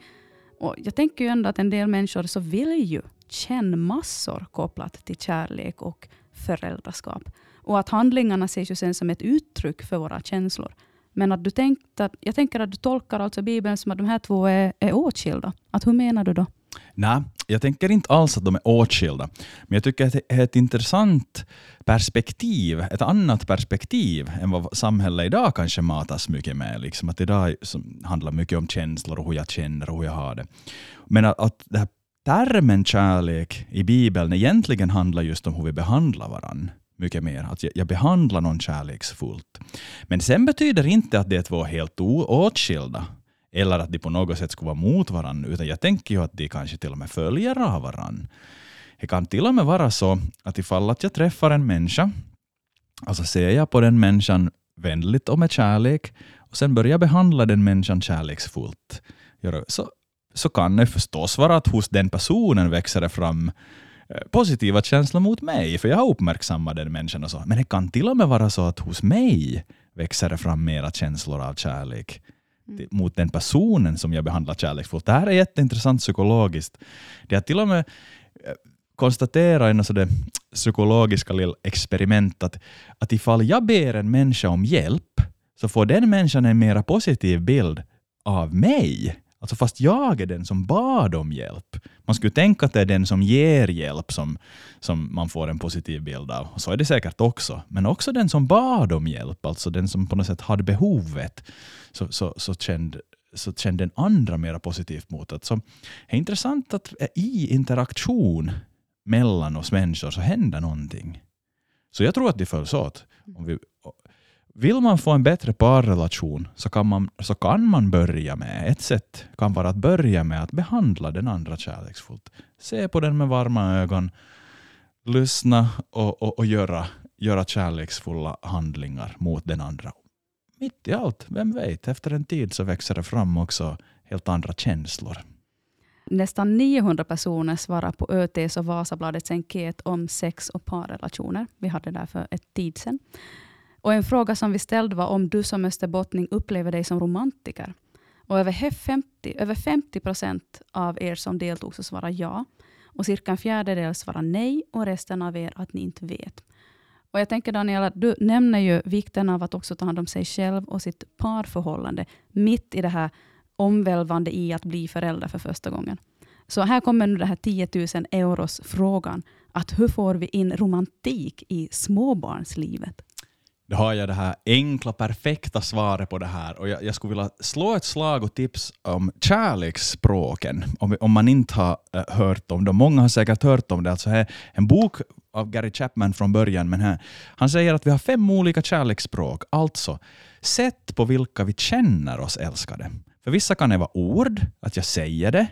Och jag tänker ju ändå att en del människor så vill ju känna massor kopplat till kärlek och föräldraskap. Och att handlingarna ses ju sen som ett uttryck för våra känslor. Men att du tänkte, jag tänker att du tolkar alltså Bibeln som att de här två är, är åtskilda. Att hur menar du då?
Nej, jag tänker inte alls att de är åtskilda. Men jag tycker att det är ett intressant perspektiv, ett annat perspektiv än vad samhället idag kanske matas mycket med. Liksom att idag handlar mycket om känslor och hur jag känner och hur jag har det. Men att, att det här termen kärlek i Bibeln egentligen handlar just om hur vi behandlar varandra mycket mer. Att jag, behandlar någon kärleksfullt. Men sen betyder inte att det är två helt åtskilda eller att de på något sätt skulle vara mot varandra, utan jag tänker ju att de kanske till och med följer av varandra. Det kan till och med vara så att ifall att jag träffar en människa, alltså ser jag på den människan vänligt och med kärlek, och sen börjar behandla den människan kärleksfullt, så, så kan det förstås vara att hos den personen växer det fram eh, positiva känslor mot mig, för jag har uppmärksammat den människan och så. Men det kan till och med vara så att hos mig växer det fram mera känslor av kärlek mm. mot den personen som jag behandlar kärleksfullt. Det här är jätteintressant psykologiskt. Det har till och med eh, konstatera konstaterat i det psykologiska lilla experiment att, att ifall jag ber en människa om hjälp så får den människan en mer positiv bild av mig. Alltså fast jag är den som bad om hjälp. Man skulle tänka att det är den som ger hjälp som, som man får en positiv bild av. Så är det säkert också. Men också den som bad om hjälp, alltså den som på något sätt hade behovet, så, så, så, kände, så kände den andra mera positivt mot det. Så det är intressant att i interaktion mellan oss människor så händer någonting. Så jag tror att det följs åt. Om vi, vill man få en bättre parrelation så kan, man, så kan man börja med, ett sätt kan vara att börja med att behandla den andra kärleksfullt. Se på den med varma ögon, lyssna och, och, och göra, göra kärleksfulla handlingar mot den andra. Mitt i allt, vem vet, efter en tid så växer det fram också helt andra känslor.
Nästan 900 personer svarar på ÖTs och Vasabladets enkät om sex och parrelationer. Vi hade det för ett tid sedan. Och en fråga som vi ställde var om du som österbottning upplever dig som romantiker. Och över 50, över 50 procent av er som deltog så svarade ja. Och cirka en fjärdedel svarade nej och resten av er att ni inte vet. Och jag tänker Daniela, du nämner ju vikten av att också ta hand om sig själv och sitt parförhållande mitt i det här omvälvande i att bli förälder för första gången. Så här kommer nu den här 10 000 euros frågan. Att hur får vi in romantik i småbarnslivet?
Då har jag det här enkla, perfekta svaret på det här. Och jag, jag skulle vilja slå ett slag och tips om kärleksspråken, om, om man inte har äh, hört om dem. Många har säkert hört om det. Alltså här, en bok av Gary Chapman från början, men här, han säger att vi har fem olika kärleksspråk. Alltså, sätt på vilka vi känner oss älskade. För vissa kan det vara ord, att jag säger det.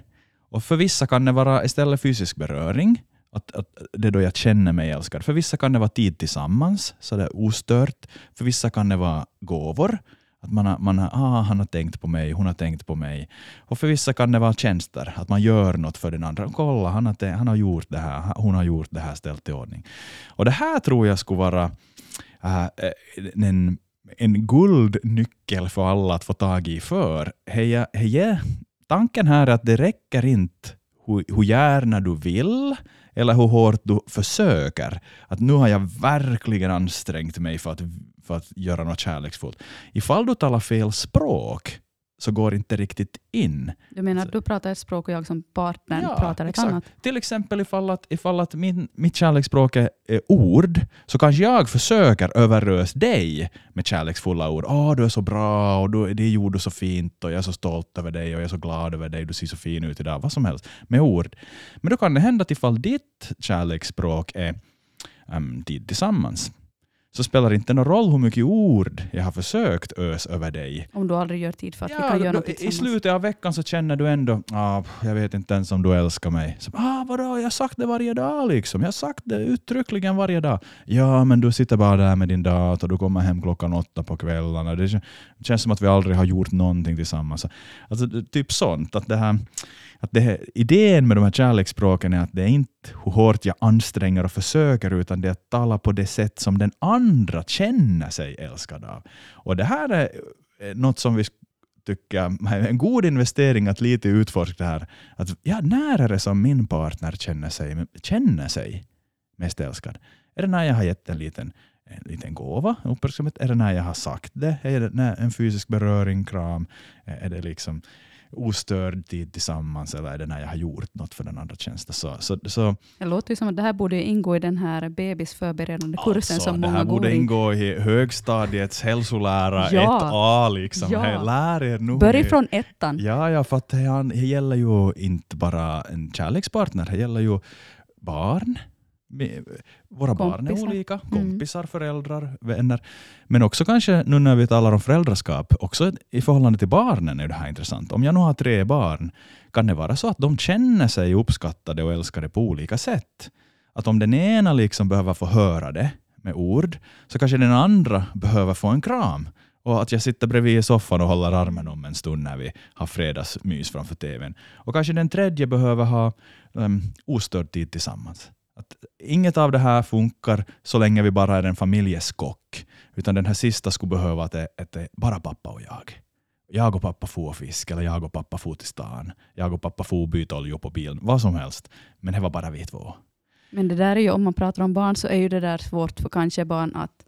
Och för vissa kan det vara istället fysisk beröring. Att, att det är då jag känner mig älskad. För vissa kan det vara tid tillsammans, så det är ostört. För vissa kan det vara gåvor. Att man har, man har, ah, han har tänkt på mig, hon har tänkt på mig. Och för vissa kan det vara tjänster, att man gör något för den andra. Kolla, han har, han har gjort det här, hon har gjort det här, ställt i ordning. Och det här tror jag skulle vara äh, en, en guldnyckel för alla att få tag i. För heja, heja, tanken här är att det räcker inte hur, hur gärna du vill, eller hur hårt du försöker. Att nu har jag verkligen ansträngt mig för att, för att göra något kärleksfullt. Ifall du talar fel språk så går inte riktigt in.
Du menar att du pratar ett språk och jag som partner
Ja,
pratar ett
exakt.
annat?
Till exempel ifall att, ifall att min, mitt kärleksspråk är, ord, så kanske jag försöker överösa dig med kärleksfulla ord. Åh, du är så bra och du, det gjorde du så fint och jag är så stolt över dig och jag är så glad över dig. Du ser så fin ut idag. Vad som helst med ord. Men då kan det hända att ifall ditt kärleksspråk är um, tid tillsammans, så spelar det inte någon roll hur mycket ord jag har försökt ös över dig.
Om du aldrig gör tid för att vi
Ja,
kan göra
då-
något
I slutet av veckan så känner du ändå, ah, jag vet inte ens om du älskar mig. Så, ah, vadå, jag har sagt det varje dag liksom. Jag har sagt det uttryckligen varje dag. Ja, men du sitter bara där med din dator, du kommer hem klockan åtta på kvällarna. Det kän- känns som att vi aldrig har gjort någonting tillsammans. Alltså, typ sånt. Att det här, att det här, idén med de här kärleksspråken är att det är inte hur hårt jag anstränger och försöker, utan det är att tala på det sätt som den andra känner sig älskad av. Och det här är eh, något som vi tycker är en god investering att lite utforska det här. Att, ja, när är det som min partner känner sig, känner sig mest älskad? Är det när jag har gett en liten, en liten gåva, uppmärksamhet? Är det när jag har sagt det? Är det när en fysisk beröring, kram? Är det liksom ostörd tid tillsammans eller är det när jag har gjort något för den andra tjänsten? Så, så, så,
Det låter ju som att det här borde ingå i den här bebisförberedande kursen
alltså,
som
det
många
här
går
borde
i.
ingå i högstadiets hälsolära
Ja.
1A. Liksom.
Ja.
Hey, lär er nu.
Börja från ettan.
Ja, ja, för att det, det gäller ju inte bara en kärlekspartner, det gäller ju barn. Våra barn är
Kompisar.
olika,
Mm.
kompisar, föräldrar, vänner. Men också kanske nu när vi talar om föräldraskap, också i förhållande till barnen är det här intressant. Om jag nu har tre barn, kan det vara så att de känner sig uppskattade och älskade på olika sätt? Att om den ena liksom behöver få höra det med ord, så kanske den andra behöver få en kram. Och att jag sitter bredvid i soffan och håller armen om en stund när vi har fredagsmys framför tvn. Och kanske den tredje behöver ha um, ostörd tid tillsammans. Att inget av det här funkar så länge vi bara är en familjeskock. Utan den här sista skulle behöva att det, att det är bara pappa och jag. Jag och pappa får fisk, eller jag och pappa får till stan. Jag och pappa får byta olja på bilen, vad som helst. Men det var bara vi två.
Men det där är ju, om man pratar om barn så är ju det där svårt för kanske barn att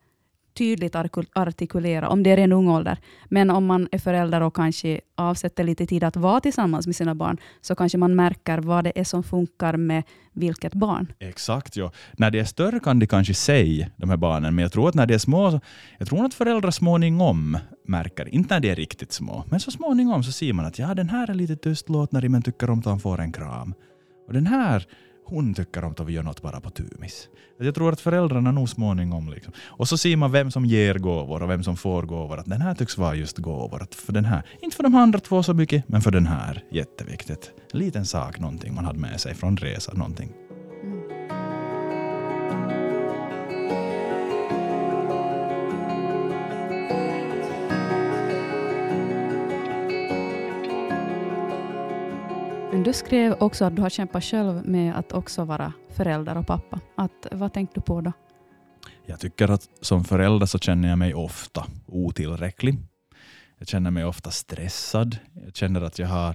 tydligt artikulera, om det är en ung ålder. Men om man är förälder och kanske avsätter lite tid att vara tillsammans med sina barn, så kanske man märker vad det är som funkar med vilket barn.
Exakt, ja. När det är större kan de kanske säga, de här barnen, men jag tror att när de är små, jag tror att föräldrar småningom märker, inte när de är riktigt små, men så småningom så ser man att ja, den här är lite tystlåtnare, men tycker om att han får en kram. Och den här, hon tycker om att vi gör något bara på tumis. Jag tror att föräldrarna nog småningom, liksom. och så ser man vem som ger gåvor och vem som får gåvor, att den här tycks vara just gåvor. Att för den här, inte för de andra två så mycket, men för den här, jätteviktigt. En liten sak, någonting man hade med sig från resan. någonting.
Du skrev också att du har kämpat själv med att också vara förälder och pappa. Att, vad tänkte du på då?
Jag tycker att som förälder så känner jag mig ofta otillräcklig. Jag känner mig ofta stressad. Jag känner att jag har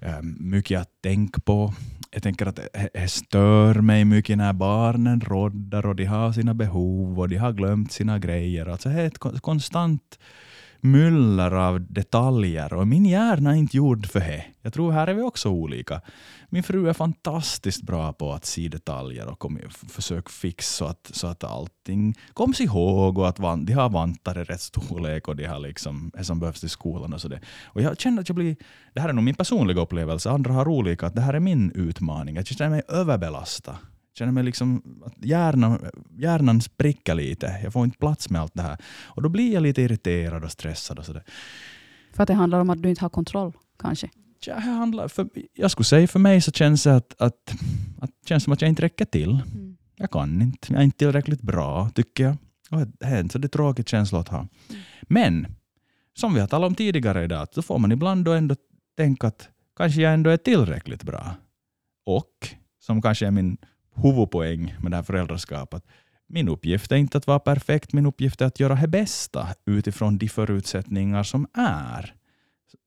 ehm, mycket att tänka på. Jag tänker att det- stör mig mycket när barnen roddar och de har sina behov och de har glömt sina grejer. Alltså det är ett konstant myller av detaljer och min hjärna är inte gjord för det. Jag tror här är vi också olika. Min fru är fantastiskt bra på att se detaljer och kom, försöka fixa så att, så att allting koms ihåg och att van, de har vantar i rätt storlek och de har liksom det som behövs till skolan och så det. Och jag känner att jag blir, det här är nog min personliga upplevelse, andra har olika, att det här är min utmaning. Jag känner mig överbelastad känner mig liksom att hjärnan, hjärnan spricker lite. Jag får inte plats med allt det här. Och då blir jag lite irriterad och stressad. Och sådär.
För att det handlar om att du inte har kontroll kanske?
Ja, handlar för, jag skulle säga för mig så känns det att, att, att, känns som att jag inte räcker till. Mm. Jag kan inte. Jag är inte tillräckligt bra, tycker jag. Och det är en så det är tråkig känsla att ha. Mm. Men, som vi har talat om tidigare idag, så får man ibland då ändå tänka att kanske jag ändå är tillräckligt bra. Och, som kanske är min huvudpoäng med det här föräldraskapet. Min uppgift är inte att vara perfekt, min uppgift är att göra det bästa utifrån de förutsättningar som är.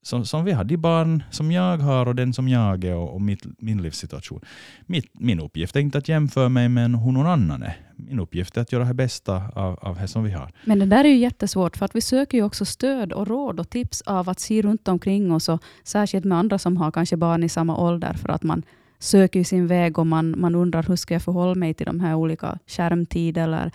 Som, som vi har, de barn som jag har och den som jag är och, och mitt, min livssituation. Mitt, min uppgift är inte att jämföra mig med hur någon annan är. Min uppgift är att göra det bästa av, av det som vi har.
Men det där är ju jättesvårt, för att vi söker ju också stöd och råd och tips av att se runt omkring oss, och särskilt med andra som har kanske barn i samma ålder, för att man söker sin väg och man, man undrar hur ska jag förhålla mig till de här olika skärmtider eller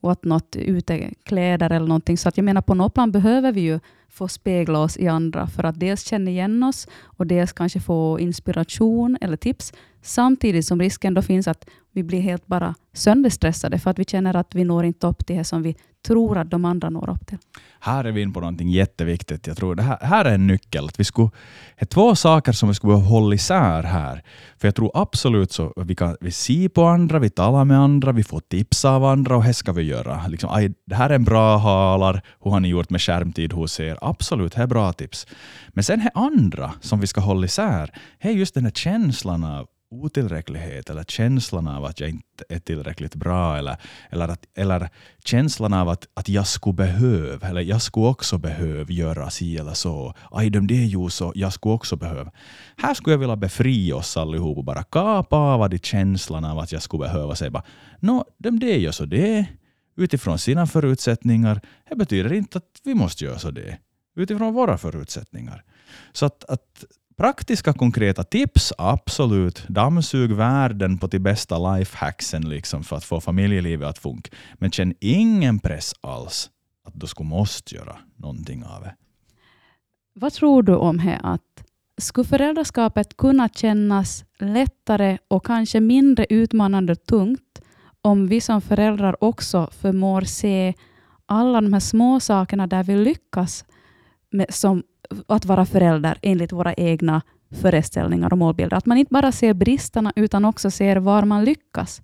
what något utekläder eller någonting. Så att jag menar på något plan behöver vi ju få spegla oss i andra för att dels känna igen oss och dels kanske få inspiration eller tips. Samtidigt som risken då finns att vi blir helt bara sönderstressade för att vi känner att vi når inte upp till det som vi tror att de andra når upp till.
Här är vi inne på någonting jätteviktigt. Jag tror det här, här är en nyckel. Att vi skulle, det är två saker som vi skulle behöva hålla isär här. För jag tror absolut så vi kan vi se på andra, vi talar med andra, vi får tips av andra och det ska vi göra. Liksom, aj, det här är en bra halar, hur har ni gjort med skärmtid hos er? Absolut, det är bra tips. Men sen det andra som vi ska hålla isär, det är just den här känslan av otillräcklighet eller känslan av att jag inte är tillräckligt bra eller, eller, att, eller känslan av att, att jag skulle behöva eller jag skulle också behöva göra si eller så. Aj, de det är ju så, jag skulle också behöva. Här skulle jag vilja befria oss allihop och bara kapa av de känslan av att jag skulle behöva säga bara no, de det gör så det utifrån sina förutsättningar. Det betyder inte att vi måste göra så det utifrån våra förutsättningar. Så att, att Praktiska konkreta tips, absolut. Dammsug världen på de bästa lifehacksen liksom för att få familjelivet att funka. Men känn ingen press alls att du skulle måste göra någonting av det.
Vad tror du om det att skulle föräldraskapet kunna kännas lättare och kanske mindre utmanande tungt om vi som föräldrar också förmår se alla de här små sakerna där vi lyckas med, som att vara förälder enligt våra egna föreställningar och målbilder. Att man inte bara ser bristerna utan också ser var man lyckas.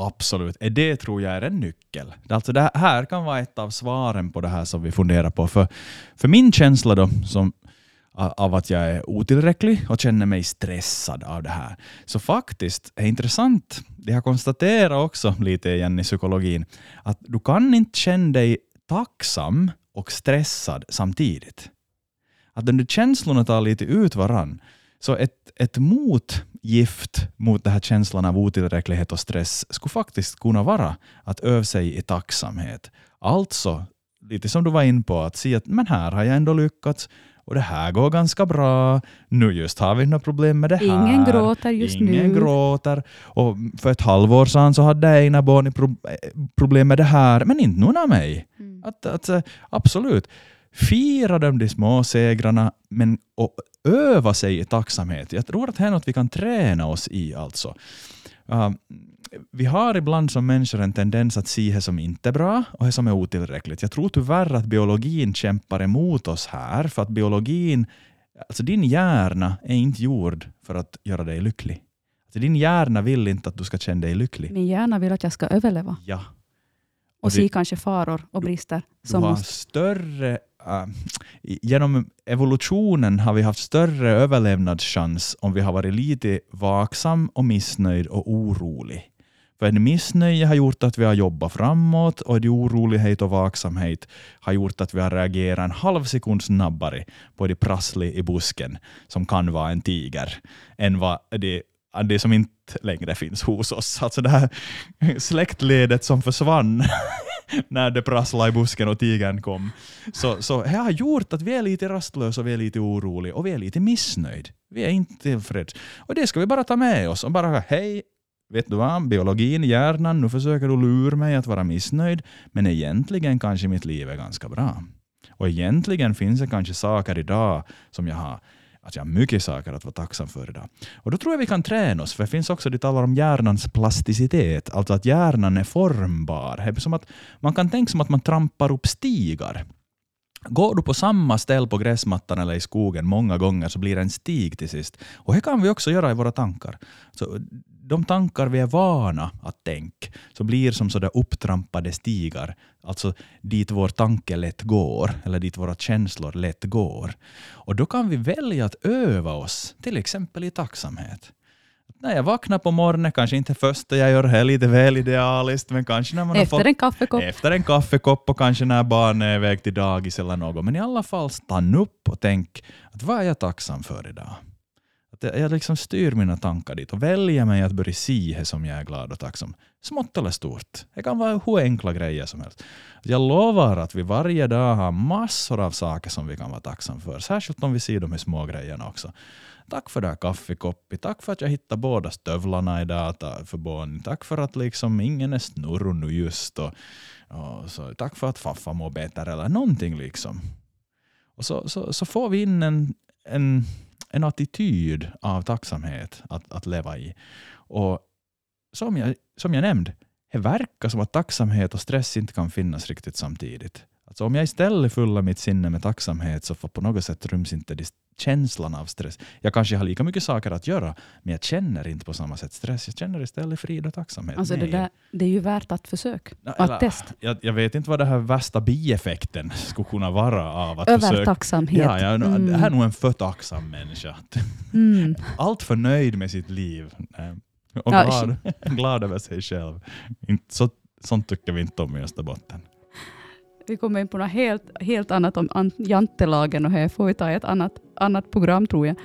Absolut, det tror jag är en nyckel. Alltså det här kan vara ett av svaren på det här som vi funderar på. För, för min känsla då, som, av att jag är otillräcklig och känner mig stressad av det här. Så faktiskt är intressant, det har konstaterat också lite igen i psykologin, att du kan inte känna dig tacksam och stressad samtidigt att de känslorna tar lite ut varann. Så ett, ett motgift mot den här känslan av otillräcklighet och stress skulle faktiskt kunna vara att öva sig i tacksamhet. Alltså, lite som du var in på, att se att men här har jag ändå lyckats och det här går ganska bra. Nu just har vi några problem med det här.
Ingen gråter just
Ingen
nu.
Ingen gråter. Och för ett halvår sedan så hade ena barn problem med det här, men inte någon av mig. Mm. Att, att, absolut fira de, de små segrarna men och öva sig i tacksamhet. Jag tror att det är något vi kan träna oss i. alltså. Uh, vi har ibland som människor en tendens att se det som inte är bra och det som är otillräckligt. Jag tror tyvärr att biologin kämpar emot oss här, för att biologin, alltså din hjärna är inte gjord för att göra dig lycklig. Alltså din hjärna vill inte att du ska känna dig lycklig.
Min hjärna vill att jag ska överleva.
Ja.
Och, och se kanske faror och brister.
Du, du har måste... större uh, genom evolutionen har vi haft större överlevnadschans om vi har varit lite vaksam och missnöjd och orolig. För en missnöje har gjort att vi har jobbat framåt och en orolighet och vaksamhet har gjort att vi har reagerat en halv sekund snabbare på det prasslig i busken som kan vara en tiger än vad det det som inte längre finns hos oss. Alltså det här släktledet som försvann när det prasslade i busken och tigern kom. Så, så det har gjort att vi är lite rastlösa, och vi är lite oroliga och vi är lite missnöjda. Vi är inte tillfreds. Och det ska vi bara ta med oss och bara hej, vet du vad, biologin, hjärnan, nu försöker du lura mig att vara missnöjd, men egentligen kanske mitt liv är ganska bra. Och egentligen finns det kanske saker idag som jag har att jag har mycket saker att vara tacksam för idag. Och då tror jag vi kan träna oss, för det finns också, de talar om hjärnans plasticitet, alltså att hjärnan är formbar. Det är som att man kan tänka som att man trampar upp stigar. Går du på samma ställe på gräsmattan eller i skogen många gånger så blir det en stig till sist. Och det kan vi också göra i våra tankar. Så de tankar vi är vana att tänka så blir som sådär upptrampade stigar, alltså dit vår tanke lätt går, eller dit våra känslor lätt går. Och då kan vi välja att öva oss, till exempel i tacksamhet. När jag vaknar på morgonen, kanske inte första jag gör, det lite väl idealiskt, men kanske när man
efter
har fått,
en kaffekopp.
Efter en kaffekopp och kanske när barnet är iväg till dagis eller något. Men i alla fall stanna upp och tänk att vad är jag tacksam för idag? Att jag liksom styr mina tankar dit och väljer mig att börja se det som jag är glad och tacksam. Smått eller stort. Det kan vara hur enkla grejer som helst. Jag lovar att vi varje dag har massor av saker som vi kan vara tacksamma för. Särskilt om vi ser de här små grejerna också. Tack för det här kaffekoppet. Tack för att jag hittade båda stövlarna idag för barnen. Tack för att liksom ingen är snurrig nu just. Och, och så, tack för att faffa mår bättre eller någonting liksom. Och så, så, så får vi in en, en en attityd av tacksamhet att, att leva i. Och som jag, som jag nämnde, det verkar som att tacksamhet och stress inte kan finnas riktigt samtidigt. Alltså om jag istället fyller mitt sinne med tacksamhet så får på något sätt ryms inte känslan av stress. Jag kanske har lika mycket saker att göra, men jag känner inte på samma sätt stress. Jag känner istället frid och tacksamhet.
Alltså det, där, det är ju värt att försöka. Ja, att testa.
Jag, jag, vet inte vad den här värsta bieffekten skulle kunna vara av att
Övertacksamhet.
Ja, jag, mm. Är nog en för tacksam människa. Mm. Allt för nöjd med sitt liv. Och glad, glad över sig själv. Så, sånt tycker vi inte om i Österbotten.
Vi kommer in på något helt, helt annat om jantelagen och här får vi ta ett annat, annat program tror jag.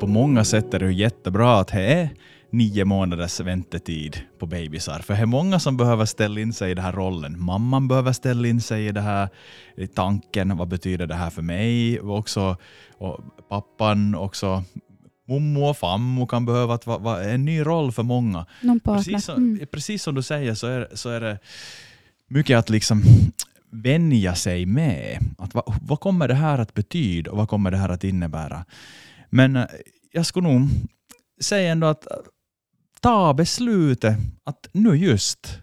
På många sätt är det jättebra att det är nio månaders väntetid på bebisar. För det är många som behöver ställa in sig i den här rollen. Mamman behöver ställa in sig i det här i tanken. Vad betyder det här för mig? Och också, och pappan också Mommo och fammo kan behöva vara va, en ny roll för många. Precis som, mm. precis som du säger så är, så är det mycket att liksom vänja sig med. Att vad, vad kommer det här att betyda och vad kommer det här att innebära? Men eh, jag skulle nog säga ändå att ta beslutet att nu just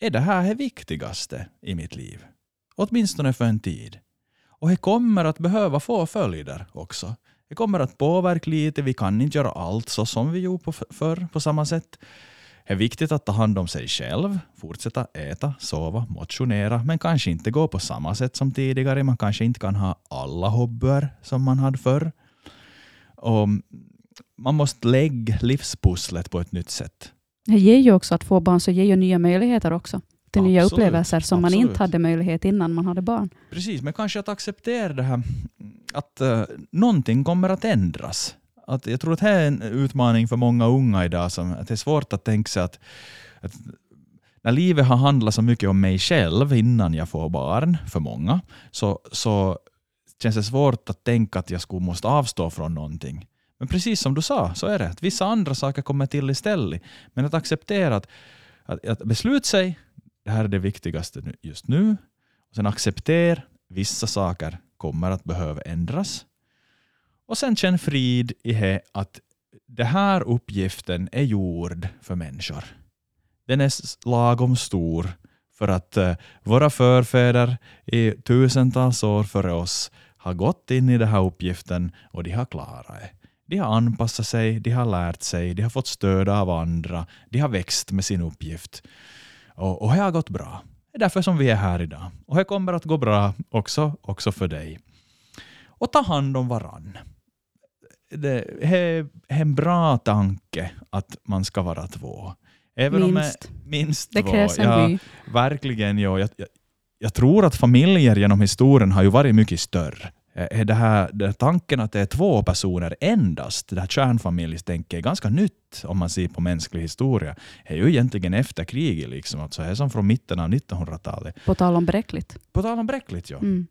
är det här det viktigaste i mitt liv. Åtminstone för en tid. Och det kommer att behöva få följder också. Det kommer att påverka lite, vi kan inte göra allt så som vi gjorde förr på samma sätt. Det är viktigt att ta hand om sig själv, fortsätta äta, sova, motionera, men kanske inte gå på samma sätt som tidigare. Man kanske inte kan ha alla hobbyer som man hade förr. Och man måste lägga livspusslet på ett nytt sätt.
Det ger ju också att få barn så ger ju nya möjligheter också till nya upplevelser som Absolut. man inte hade möjlighet innan man hade barn.
Precis, men kanske att acceptera det här att uh, någonting kommer att ändras. Att jag tror att det här är en utmaning för många unga idag. Som, att det är svårt att tänka sig att, att när livet har handlat så mycket om mig själv innan jag får barn, för många, så, så känns det svårt att tänka att jag skulle måste avstå från någonting. Men precis som du sa, så är det. Att vissa andra saker kommer till istället. Men att acceptera att, att, att besluta sig, det här är det viktigaste just nu. Och sen acceptera vissa saker kommer att behöva ändras. Och sen känn frid i att den här uppgiften är gjord för människor. Den är lagom stor för att eh, våra förfäder i tusentals år före oss har gått in i den här uppgiften och de har klarat det. De har anpassat sig, de har lärt sig, de har fått stöd av andra, de har växt med sin uppgift. Och, och det har gått bra. Är därför som vi är här idag. Och det kommer att gå bra också, också för dig. Och ta hand om varann. Det är en bra tanke att man ska vara två.
Även minst.
Om minst
det krävs en
ja, by. Verkligen. Ja. Jag, jag, jag tror att familjer genom historien har ju varit mycket större. Eh, är det här, det här tanken att det är två personer endast, det här kärnfamiljstänket är ganska nytt om man ser på mänsklig historia. Det är ju egentligen efter kriget, liksom, alltså, det är som från mitten av 1900-talet.
På tal om bräckligt.
På tal om bräckligt, ja.
Mm.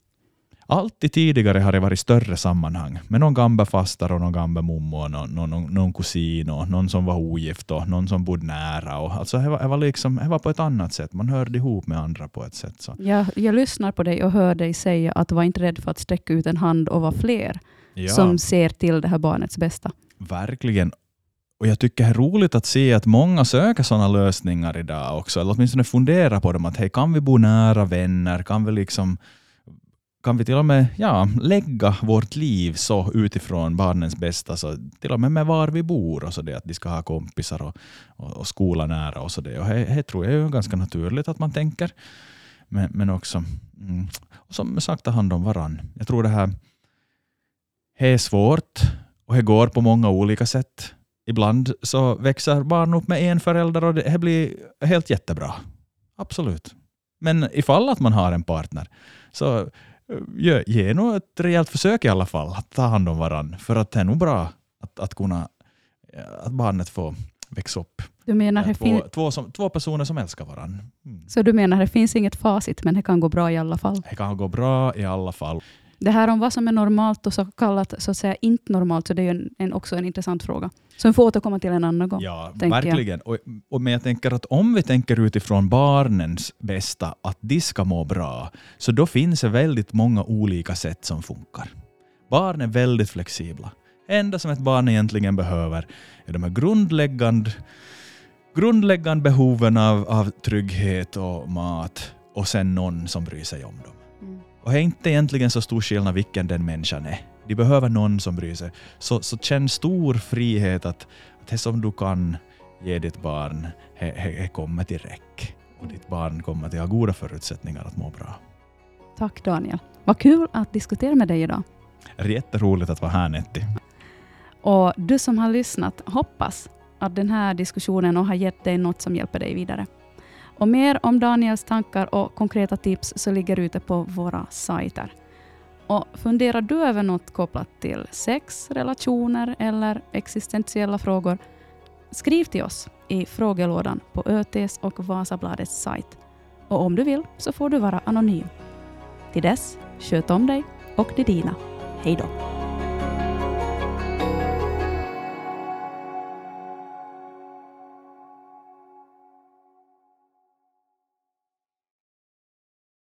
Alltid tidigare har det varit större sammanhang med någon gammal fastar och någon gammal mommo och någon, någon, någon kusin och någon som var ogift och någon som bodde nära. Och, alltså, det, var, det, var liksom, det var på ett annat sätt. Man hörde ihop med andra på ett sätt. Så.
Jag, jag lyssnar på dig och hör dig säga att var inte rädd för att sträcka ut en hand och vara fler
Ja,
som ser till det här barnets bästa.
verkligen. Och jag tycker det är roligt att se att många söker sådana lösningar idag också. Eller åtminstone fundera på dem. Att hej, kan vi bo nära vänner? Kan vi liksom kan vi till och med ja, lägga vårt liv så utifrån barnens bästa, så till och med med var vi bor och så det, att de ska ha kompisar och, och, och skola nära och så det. Och det, det tror jag är ganska naturligt att man tänker. Men, men också, mm, och som sagt, ta hand om varann. Jag tror det här det är svårt och det går på många olika sätt. Ibland så växer barn upp med en förälder och det blir helt jättebra. Absolut. Men ifall att man har en partner, så ge, ge nog ett rejält försök i alla fall att ta hand om varandra. För att det är nog bra att, att kunna att barnet får växa upp.
Du menar, det
två,
fin-
två, som, två personer som älskar varandra. Mm.
så du menar det finns inget facit, men det kan gå bra i alla fall?
Det kan gå bra i alla fall.
Det här om vad som är normalt och så kallat så att säga inte normalt, så det är en, en, också en intressant fråga. Som vi får återkomma till en annan gång.
Ja,
tänker jag.
verkligen. Och, och, men jag tänker att om vi tänker utifrån barnens bästa, att de ska må bra, så då finns det väldigt många olika sätt som funkar. Barn är väldigt flexibla. Det enda som ett barn egentligen behöver är de här grundläggande, grundläggande behoven av, av trygghet och mat och sen någon som bryr sig om dem. Och det är inte egentligen så stor skillnad vilken den människan är. De behöver någon som bryr sig. Så, så känn stor frihet att, att det som du kan ge ditt barn, det- kommer till räck. Och ditt barn kommer till ha goda förutsättningar att må bra.
Tack Daniel. Vad kul att diskutera med dig idag.
Jätteroligt att vara här Netti.
Och du som har lyssnat, hoppas att den här diskussionen har gett dig något som hjälper dig vidare. Och mer om Daniels tankar och konkreta tips så ligger ute på våra sajter. Och funderar du över något kopplat till sex, relationer eller existentiella frågor? Skriv till oss i frågelådan på ÖTs och Vasabladets sajt. Och om du vill så får du vara anonym. Till dess, sköt om dig och de dina. Hej då!